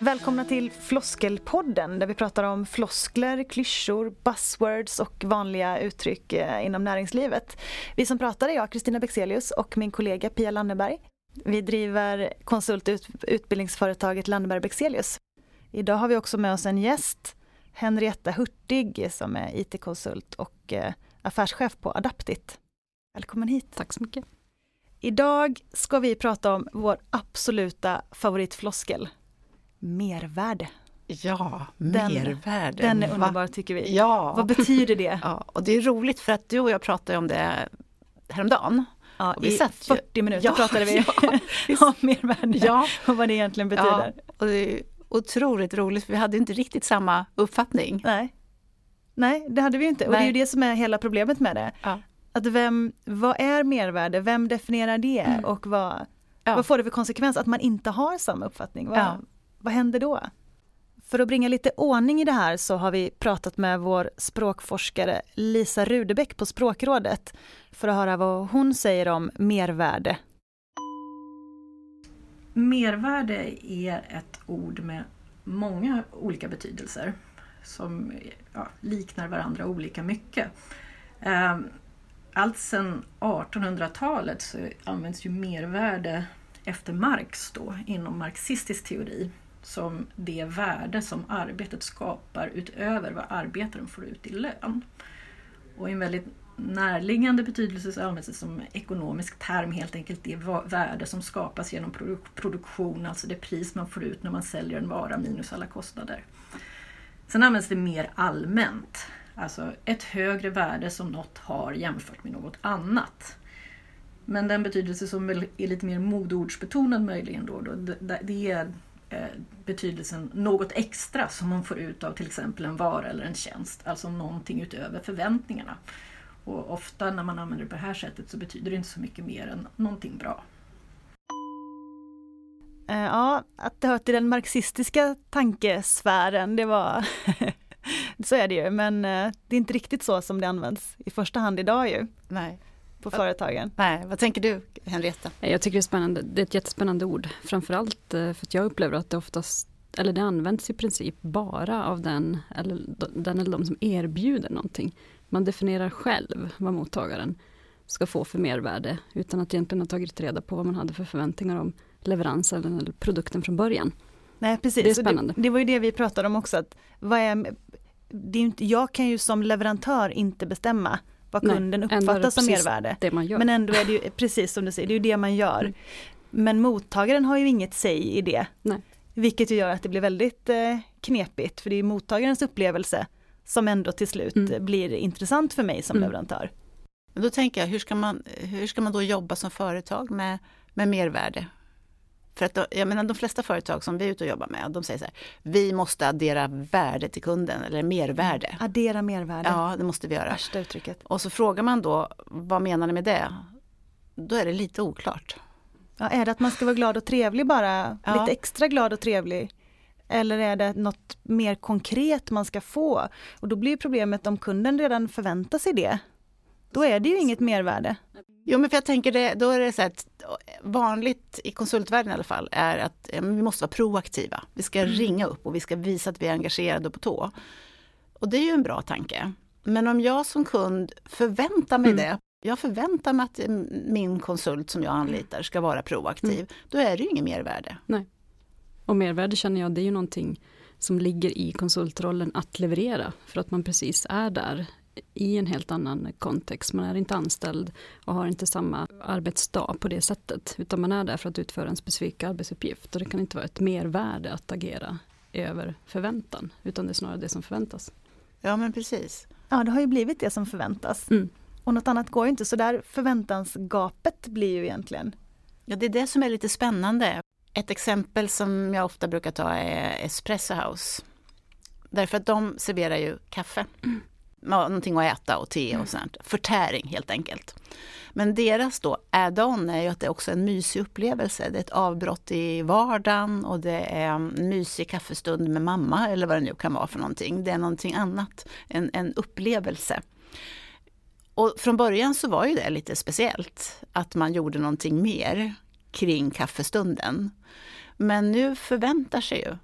Välkomna till Floskelpodden där vi pratar om floskler, klyschor, buzzwords och vanliga uttryck eh, inom näringslivet. Vi som pratar är jag, Kristina Bexelius och min kollega Pia Landeberg. Vi driver konsult och utbildningsföretaget Landeberg Bexelius. Idag har vi också med oss en gäst, Henrietta Hurtig som är IT-konsult och eh, affärschef på Adaptit. Välkommen hit. Tack så mycket. Idag ska vi prata om vår absoluta favoritfloskel, mervärde. Ja, mervärde. Den är underbar tycker vi. Ja. Vad betyder det? Ja, och det är roligt för att du och jag pratade om det häromdagen. Ja, Och vi I satt ju- 40 minuter Ja, pratade vi ja, om mervärde Ja. och vad det egentligen betyder. Ja, och det är otroligt roligt för vi hade inte riktigt samma uppfattning. Nej. Nej, det hade vi inte. Och det är ju det som är hela problemet med det. Ja. Att vem, vad är mervärde? Vem definierar det? Mm. Och vad, vad får det för konsekvens att man inte har samma uppfattning? Vad, Ja vad händer då? För att bringa lite ordning i det här så har vi pratat med vår språkforskare Lisa Rudebäck på Språkrådet för att höra vad hon säger om mervärde. Mervärde är ett ord med många olika betydelser som ja, liknar varandra olika mycket. Ehm, allt sedan 1800-talet så används ju mervärde efter Marx då, inom marxistisk teori som det värde som arbetet skapar utöver vad arbetaren får ut i lön. Och i en väldigt närliggande betydelse så används det som ekonomisk term helt enkelt det värde som skapas genom produktion, alltså det pris man får ut när man säljer en vara minus alla kostnader. Sen används det mer allmänt, alltså ett högre värde som något har jämfört med något annat. Men den betydelse som är lite mer modordsbetonad möjligen då, då det, det är betydelsen något extra som man får ut av till exempel en vara eller en tjänst, alltså någonting utöver förväntningarna. Och ofta när man använder det på det här sättet så betyder det inte så mycket mer än någonting bra. Eh, Ja, att det hör till den marxistiska tankesfären, det var... så är det ju, men eh, det är inte riktigt så som det används i första hand idag ju, Nej. På företagen. Nej, vad tänker du Henrietta? Jag tycker det är spännande. Det är ett jättespännande ord. Framförallt eh, för att jag upplever att det oftast, eller det används i princip bara av den eller, den eller de som erbjuder någonting. Man definierar själv vad mottagaren ska få för mervärde utan att egentligen ha tagit reda på vad man hade för förväntningar om leveransen eller produkten från början. Nej, precis. Det är spännande. Det, det var ju det vi pratade om också, att vad är, det är inte, jag kan ju som leverantör inte bestämma vad Nej, kunden det uppfattar som mervärde. Det man gör. Men ändå är det ju precis som du säger, det är ju det man gör. Mm. Men mottagaren har ju inget säg i det. Nej. Vilket ju gör att det blir väldigt eh, knepigt, för det är ju mottagarens upplevelse som ändå till slut Mm. eh, blir intressant för mig som Mm. leverantör. Men Då tänker jag, hur ska man, hur ska man då jobba som företag med, med mervärde? För att jag menar, de flesta företag som vi är ute och jobbar med, de säger så här, vi måste addera värde till kunden, eller mervärde. Addera mervärde, Ja, det måste vi göra. värsta uttrycket. Och så frågar man då, vad menar ni med det? Då är det lite oklart. Ja, är det att man ska vara glad och trevlig bara, Ja. lite extra glad och trevlig? Eller är det något mer konkret man ska få? Och då blir problemet om kunden redan förväntar sig det. Då är det ju inget mervärde. Jo, men för jag tänker det, då är det så att vanligt i konsultvärlden i alla fall är att ja, vi måste vara proaktiva. Vi ska ringa upp och vi ska visa att vi är engagerade och på tå. Och det är ju en bra tanke. Men om jag som kund förväntar mig Mm. det, jag förväntar mig att mm, min konsult som jag anlitar ska vara proaktiv, då är det ju inget mervärde. Och mervärde känner jag, det är ju någonting som ligger i konsultrollen att leverera. För att man precis är där i en helt annan kontext. Man är inte anställd och har inte samma arbetsdag på det sättet. Utan man är där för att utföra en specifik arbetsuppgift. Och det kan inte vara ett mervärde att agera över förväntan. Utan det är snarare det som förväntas. Ja, men precis. Ja, det har ju blivit det som förväntas. Mm. Och något annat går ju inte, så där förväntansgapet blir ju egentligen. Ja, det är det som är lite spännande. Ett exempel som jag ofta brukar ta är Espresso House. Därför att de serverar ju kaffe. Ja, någonting att äta och te och sånt. Förtäring helt enkelt. Men deras då add-on är ju att det också är en mysig upplevelse. Det är ett avbrott i vardagen och det är en mysig kaffestund med mamma eller vad det nu kan vara för någonting. Det är någonting annat, en, en upplevelse. Och från början så var ju det lite speciellt, att man gjorde någonting mer kring kaffestunden. Men nu förväntar sig ju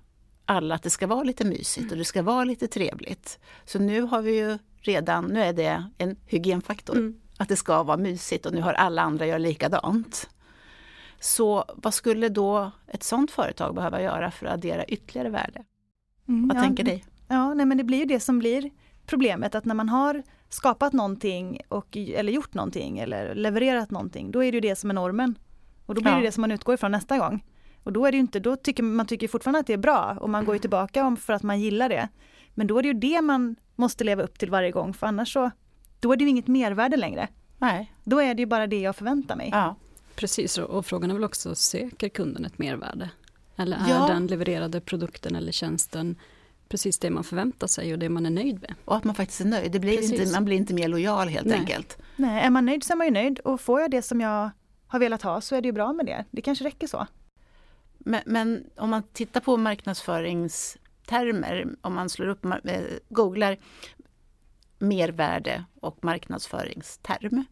alla att det ska vara lite mysigt och det ska vara lite trevligt. Så nu har vi ju redan, nu är det en hygienfaktor, mm. att det ska vara mysigt och nu har alla andra gjort likadant. Så vad skulle då ett sådant företag behöva göra för att addera ytterligare värde? Mm, vad ja, tänker ni? Ja, nej, men det blir ju det som blir problemet att när man har skapat någonting och, eller gjort någonting eller levererat någonting, då är det ju det som är normen. Och då blir ja. det det som man utgår ifrån nästa gång. Och då är det inte, då tycker man tycker fortfarande att det är bra och man går ju tillbaka om för att man gillar det. Men då är det ju det man måste leva upp till varje gång för annars så, då är det ju inget mervärde längre. Nej. Då är det ju bara det jag förväntar mig. Ja. Precis, och frågan är väl också, söker kunden ett mervärde? Eller är ja. den levererade produkten eller tjänsten precis det man förväntar sig och det man är nöjd med? Och att man faktiskt är nöjd, det blir inte, man blir inte mer lojal helt Nej. enkelt. Nej, är man nöjd så är man ju nöjd och får jag det som jag har velat ha så är det ju bra med det. Det kanske räcker så. Men, men om man tittar på marknadsföringstermer, om man slår upp, eh, googlar mervärde och marknadsföringsterm,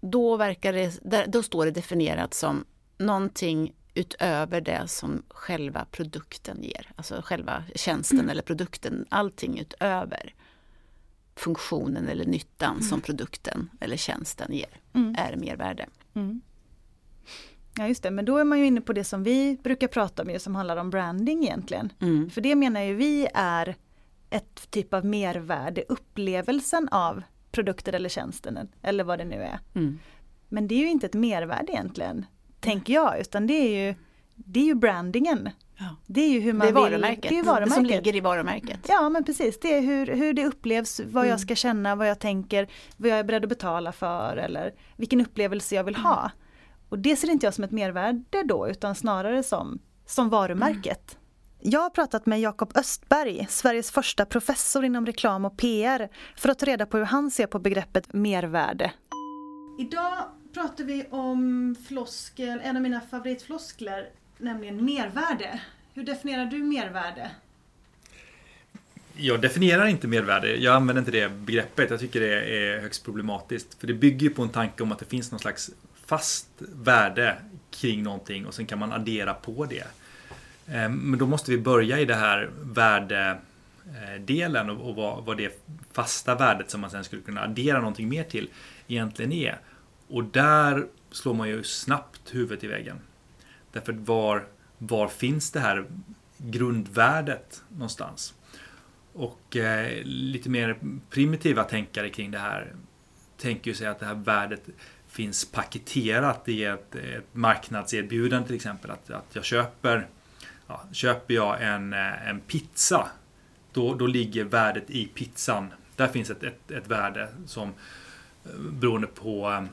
då, verkar det, då står det definierat som någonting utöver det som själva produkten ger. Alltså själva tjänsten mm. eller produkten, allting utöver funktionen eller nyttan mm. som produkten eller tjänsten ger, mm. är mervärde. Mm. Ja just det, men då är man ju inne på det som vi brukar prata om, som handlar om branding egentligen. Mm. För det menar ju vi är ett typ av mervärde, upplevelsen av produkten eller tjänsten eller vad det nu är. Mm. Men det är ju inte ett mervärde egentligen, tänker jag, utan det är ju, det är ju brandingen. Ja. Det är ju hur man det är varumärket. Vill, det är varumärket. Som ligger i varumärket. Ja men precis, det är hur, hur det upplevs, vad mm. jag ska känna, vad jag tänker, vad jag är beredd att betala för eller vilken upplevelse jag vill ha. Och det ser inte jag som ett mervärde då utan snarare som, som varumärket. Mm. Jag har pratat med Jakob Östberg, Sveriges första professor inom reklam och PR, för att ta reda på hur han ser på begreppet mervärde. Idag pratar vi om floskel, en av mina favoritfloskler, nämligen mervärde. Hur definierar du mervärde? Jag definierar inte mervärde. Jag använder inte det begreppet. Jag tycker det är högst problematiskt. För det bygger på en tanke om att det finns någon slags fast värde kring någonting och sen kan man addera på det. Ehm, men då måste vi börja i det här värdedelen eh, och vad, vad det fasta värdet som man sen skulle kunna addera någonting mer till egentligen är. Och där slår man ju snabbt huvudet i väggen. Därför var, var finns det här grundvärdet någonstans? Och eh, lite mer primitiva tänkare kring det här tänker ju sig att det här värdet finns paketerat i ett, ett marknadserbjudande till exempel. Att, att jag köper, ja, köper jag en, eh, en pizza, då, då ligger värdet i pizzan. Där finns ett, ett, ett värde som eh, beroende på eh,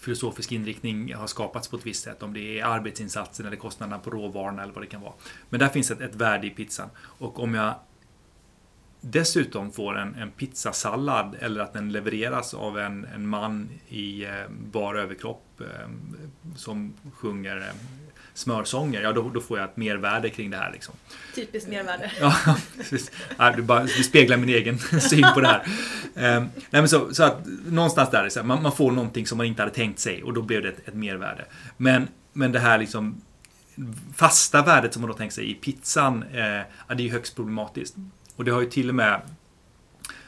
filosofisk inriktning har skapats på ett visst sätt. Om det är arbetsinsatsen eller kostnaderna på råvarorna eller vad det kan vara. Men där finns ett, ett värde i pizzan. Och om jag dessutom får en, en pizzasallad eller att den levereras av en, en man i eh, bar överkropp eh, som sjunger eh, smörsånger, ja då, då, får jag ett mervärde kring det här. Liksom. Typiskt mervärde. ja, precis. Ja, bara, du speglar min egen syn på det här. Eh, nej, men så, så att någonstans där, så här, man, man, får någonting som man inte hade tänkt sig och då blev det ett, ett mervärde. Men, men det här liksom fasta värdet som man då tänkt sig i pizzan, eh, det är ju högst problematiskt. Och det har ju till och med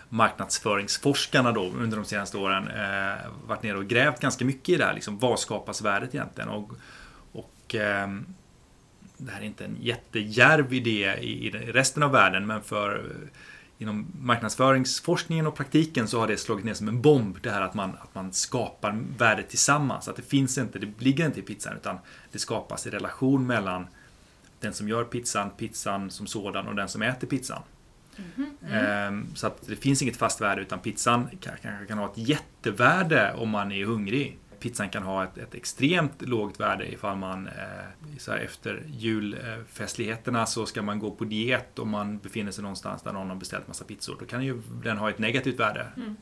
marknadsföringsforskarna då under de senaste åren eh, varit nere och grävt ganska mycket i det här. Liksom, vad skapas värdet egentligen? Och, och eh, det här är inte en jättejärv idé i, i resten av världen men för eh, inom marknadsföringsforskningen och praktiken så har det slagit ner som en bomb. Det här att man, att man skapar värde tillsammans. Att det finns inte, det ligger inte i pizzan utan det skapas i relation mellan den som gör pizzan, pizzan som sådan och den som äter pizzan. Mm. Så att det finns inget fast värde utan pizzan kanske kan ha ett jättevärde om man är hungrig. Pizzan kan ha ett, ett extremt lågt värde ifall man eh, så efter julfestligheterna så ska man gå på diet och man befinner sig någonstans där någon har beställt massa pizzor. Då kan ju den ha ett negativt värde. Mm.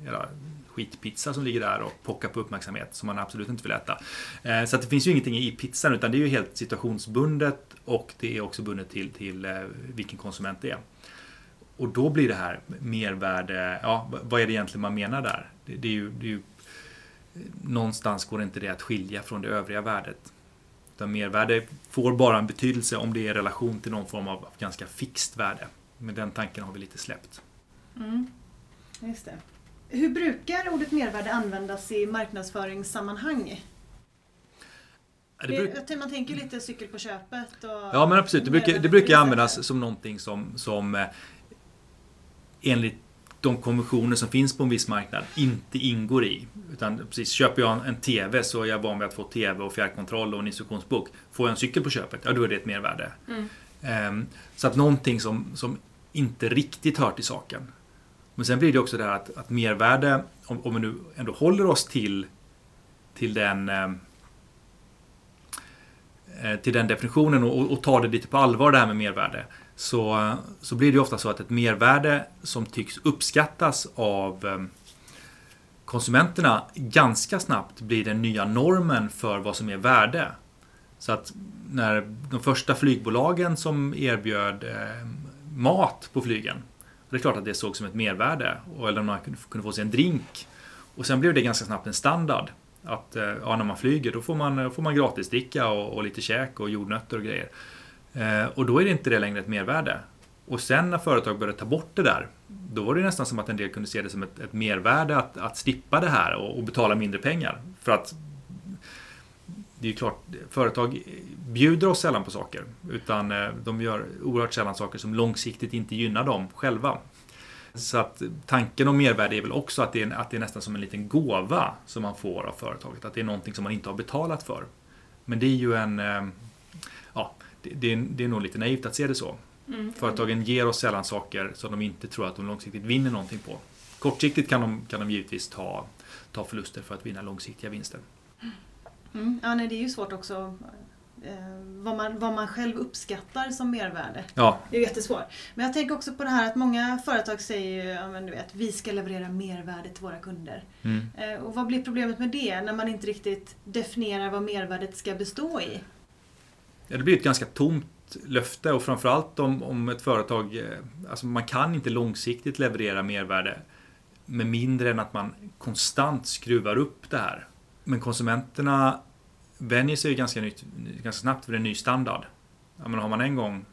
skitpizza som ligger där och pockar på uppmärksamhet som man absolut inte vill äta. Eh, så att det finns ju ingenting i pizzan utan det är ju helt situationsbundet och det är också bundet till, till eh, vilken konsument det är. Och då blir det här mervärde, ja vad är det egentligen man menar där? Det, det, är, ju, det är ju, någonstans går inte det att skilja från det övriga värdet. Utan mervärde får bara en betydelse om det är i relation till någon form av ganska fixt värde. Men den tanken har vi lite släppt. Mm. Just det. Hur brukar ordet mervärde användas i marknadsföringssammanhang? Det bruk... man tänker lite cykel på köpet. Och ja men absolut, det brukar, det brukar användas som någonting som, som eh, enligt de konventioner som finns på en viss marknad inte ingår i. Utan precis, köper jag en TV så är jag van vid att få TV och fjärrkontroll och en instruktionsbok. Får jag en cykel på köpet, ja då är det ett mervärde. Mm. Um, så att någonting som, som inte riktigt hör till saken. Men sen blir det också det här att, att mervärde, om, om vi nu ändå håller oss till, till den um, till den definitionen och, och tar det lite på allvar det här med mervärde så, så blir det ofta så att ett mervärde som tycks uppskattas av eh, konsumenterna ganska snabbt blir den nya normen för vad som är värde. Så att när de första flygbolagen som erbjöd eh, mat på flygen, det är klart att det sågs som ett mervärde, eller om man kunde få sig en drink. Och sen blev det ganska snabbt en standard. Att eh, ja, när man flyger då får man, får man gratisdricka och, och lite käk och jordnötter och grejer. Eh, och då är det inte det längre ett mervärde. Och sen när företag började ta bort det där, då var det nästan som att en del kunde se det som ett, ett mervärde att, att slippa det här och, och, betala mindre pengar. För att det är ju klart, företag bjuder oss sällan på saker. Utan eh, de gör oerhört sällan saker som långsiktigt inte gynnar dem själva. Så att tanken om mervärde är väl också att det är, att det är nästan som en liten gåva som man får av företaget. Att det är någonting som man inte har betalat för. Men det är ju en... Eh, det, är, det är nog lite naivt att se det så. Mm. Företagen ger oss sällan saker som de inte tror att de långsiktigt vinner någonting på. Kortsiktigt kan de, kan de givetvis ta, ta förluster för att vinna långsiktiga vinster. Mm. Ja, nej, det är ju svårt också eh, vad, man, vad man själv uppskattar som mervärde. Ja. Det är jättesvårt. Men jag tänker också på det här att många företag säger ju ja, men du vet, vi ska leverera mervärde till våra kunder. Mm. Eh, och vad blir problemet med det när man inte riktigt definierar vad mervärdet ska bestå i? Ja, det blir ett ganska tomt löfte och framförallt om, om ett företag, eh, alltså man kan inte långsiktigt leverera mervärde med mindre än att man konstant skruvar upp det här. Men konsumenterna vänjer sig ganska, nytt, ganska snabbt vid en ny standard. Ja, men har man en gång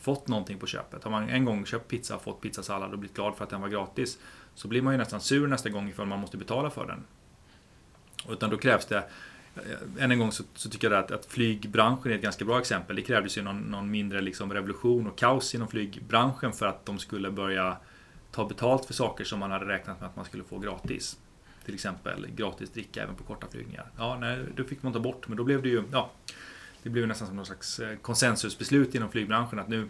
fått någonting på köpet, har man en gång köpt pizza, och fått pizzasallad och blivit glad för att den var gratis, så blir man ju nästan sur nästa gång ifall man måste betala för den. Utan då krävs det än en gång så, så, tycker jag att, att flygbranschen är ett ganska bra exempel. Det krävdes ju någon, någon, mindre liksom revolution och kaos inom flygbranschen för att de skulle börja ta betalt för saker som man hade räknat med att man skulle få gratis. Till exempel gratis dricka även på korta flygningar. Ja, nej, då fick man ta bort, men då blev det ju ja, det blev nästan som någon slags eh, konsensusbeslut inom flygbranschen att nu,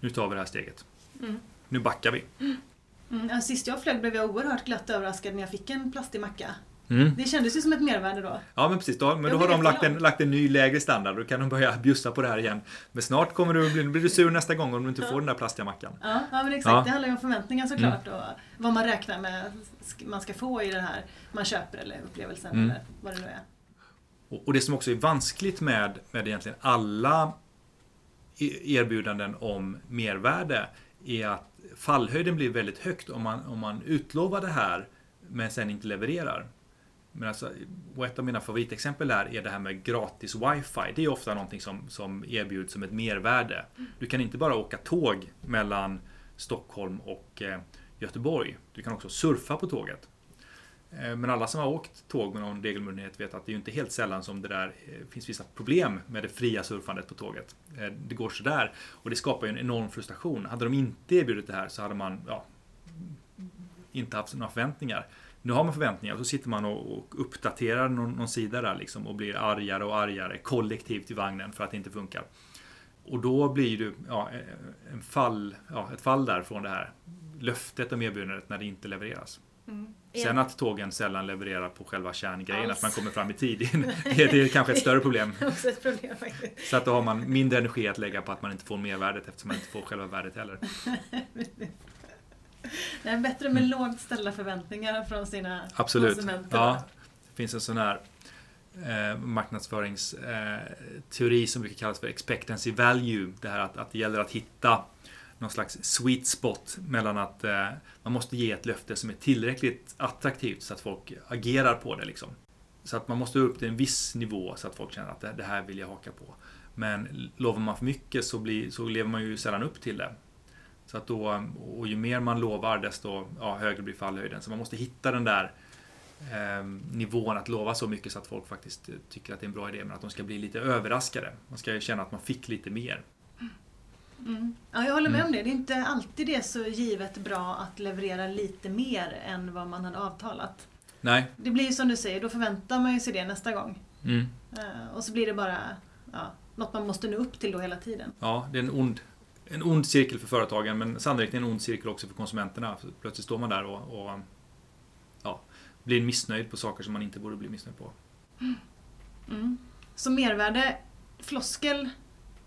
nu tar vi det här steget. Mm. Nu backar vi. Mm. Sist jag flög blev jag oerhört glatt överraskad när jag fick en plastig macka. Mm. Det kändes ju som ett mervärde då. Ja men precis, då, men då har de lagt en, lagt en ny lägre standard. Då kan de börja bjussa på det här igen. Men snart kommer du bli, blir du sur nästa gång om du inte ja. får den där plastiga mackan. Ja, ja men exakt. Ja. Det handlar ju om förväntningar såklart. Mm. Och vad man räknar med man ska få i det här man köper eller upplevelsen mm. eller vad det nu är. Och, och det som också är vanskligt med, med egentligen alla e-, erbjudanden om mervärde är att fallhöjden blir väldigt högt om man, om man utlovar det här men sen inte levererar. Men alltså, och ett av mina favoritexempel där är det här med gratis wifi. Det är ofta någonting som, som erbjuds som ett mervärde. Du kan inte bara åka tåg mellan Stockholm och eh, Göteborg. Du kan också surfa på tåget. Eh, men alla som har åkt tåg med någon regelbundenhet vet att det är inte helt sällan som det där eh, finns vissa problem med det fria surfandet på tåget. Eh, det går sådär och det skapar ju en enorm frustration. Hade de inte erbjudit det här så hade man ja, inte haft några förväntningar. Nu har man förväntningar och så sitter man och, uppdaterar någon, någon sida där liksom och blir argare och argare kollektivt i vagnen för att det inte funkar. Och då blir det ja, en fall, ja, ett fall där från det här löftet om erbjudandet när det inte levereras. Mm. Sen att tågen sällan levererar på själva kärngrejen, att man kommer fram i tid, det är kanske ett större problem. ett problem Så att då har man mindre energi att lägga på att man inte får mervärdet eftersom man inte får själva värdet heller. Det är bättre med mm. lågt ställda förväntningar från sina Absolut. konsumenter. Ja, det finns en sån här eh, marknadsföringsteori eh, som brukar kallas för expectancy value. Det här att, att det gäller att hitta någon slags sweet spot mellan att eh, man måste ge ett löfte som är tillräckligt attraktivt så att folk agerar på det. Liksom. Så att man måste upp till en viss nivå så att folk känner att det, det här vill jag haka på. Men lovar man för mycket så, blir, så lever man ju sällan upp till det. Så att då, och ju mer man lovar desto ja, högre blir fallhöjden. Så man måste hitta den där eh, nivån att lova så mycket så att folk faktiskt tycker att det är en bra idé men att de ska bli lite överraskade. Man ska ju känna att man fick lite mer. Mm. Ja, jag håller med om det. Det är inte alltid det så givet bra att leverera lite mer än vad man hade avtalat. Nej. Det blir ju som du säger, då förväntar man ju sig det nästa gång. Mm. Eh, och så blir det bara ja, något man måste nå upp till då hela tiden. Ja, det är en ond, en ond cirkel för företagen men sannolikt en ond cirkel också för konsumenterna. Plötsligt står man där och, och ja, blir missnöjd på saker som man inte borde bli missnöjd på. Mm. Så mervärde, floskel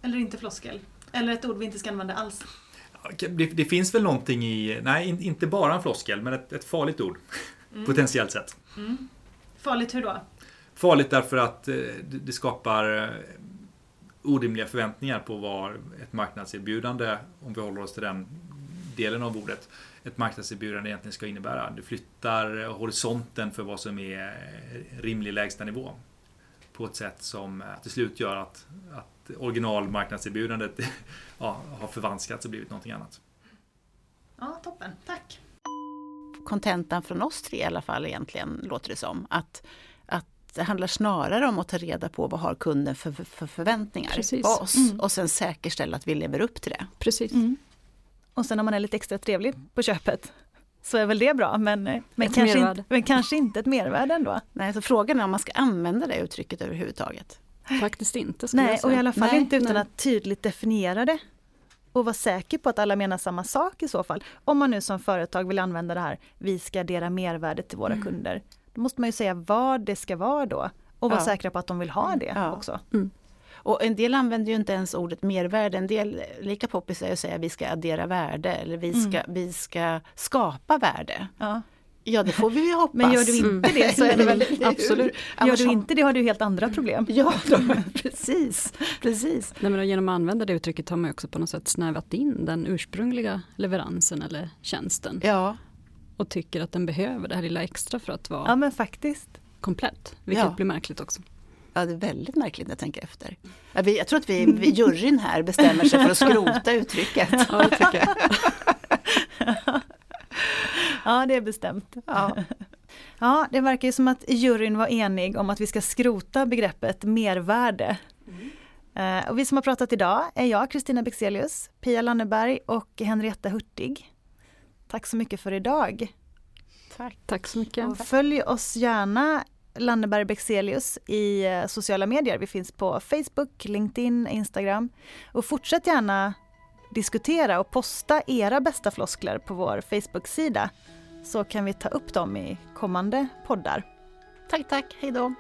eller inte floskel? Eller ett ord vi inte ska använda alls? Det, det finns väl någonting i, nej inte bara en floskel, men ett, ett farligt ord. Mm. Potentiellt sett. Mm. Farligt hur då? Farligt därför att eh, det skapar eh, orimliga förväntningar på vad ett marknadserbjudande, om vi håller oss till den delen av ordet, ett marknadserbjudande egentligen ska innebära. Det flyttar horisonten för vad som är rimlig lägstanivå på ett sätt som till slut gör att, att originalmarknadserbjudandet ja, har förvanskats och blivit någonting annat. Ja, toppen. Tack! Kontentan från oss tre i alla fall egentligen, låter det som. Att det handlar snarare om att ta reda på vad har kunden för, för förväntningar Precis. på oss mm. och sen säkerställa att vi lever upp till det. Precis. Mm. Och sen om man är lite extra trevlig på köpet så är väl det bra, men, men, kanske, inte, men kanske inte ett mervärde ändå. Nej, så frågan är om man ska använda det uttrycket överhuvudtaget. Faktiskt inte. Nej, och i alla fall nej, inte utan nej. att tydligt definiera det. Och vara säker på att alla menar samma sak i så fall. Om man nu som företag vill använda det här, vi ska addera mervärde till våra mm. kunder. Då måste man ju säga vad det ska vara då. Och vara ja. säkra på att de vill ha det ja. också. Mm. Och en del använder ju inte ens ordet mervärde. En del, lika poppis är att säga vi ska addera värde eller vi ska, mm. vi ska skapa värde. Ja. Ja, det får vi ju hoppas. Men gör du inte det så är det väl absolut. Gör du inte det har du helt andra problem. Ja, då, precis. precis. Nej, men genom att använda det uttrycket har man också på något sätt snävat in den ursprungliga leveransen eller tjänsten. Ja. Och tycker att den behöver det här lilla extra för att vara ja, men faktiskt. komplett. Vilket ja. blir märkligt också. Ja, det är väldigt märkligt när jag tänker efter. Jag tror att vi, juryn här bestämmer sig för att skrota uttrycket. Ja, det tycker jag. Ja, det är bestämt. Ja. ja, det verkar ju som att juryn var enig om att vi ska skrota begreppet mervärde. Mm. Och vi som har pratat idag är jag, Kristina Bexelius, Pia Lanneberg och Henrietta Hurtig. Tack så mycket för idag. Tack. Tack så mycket. Och följ oss gärna Lanneberg Bexelius i eh, sociala medier. Vi finns på Facebook, LinkedIn, Instagram. Och fortsätt gärna diskutera och posta era bästa floskler på vår Facebook-sida så kan vi ta upp dem i kommande poddar. Tack, tack. Hej då.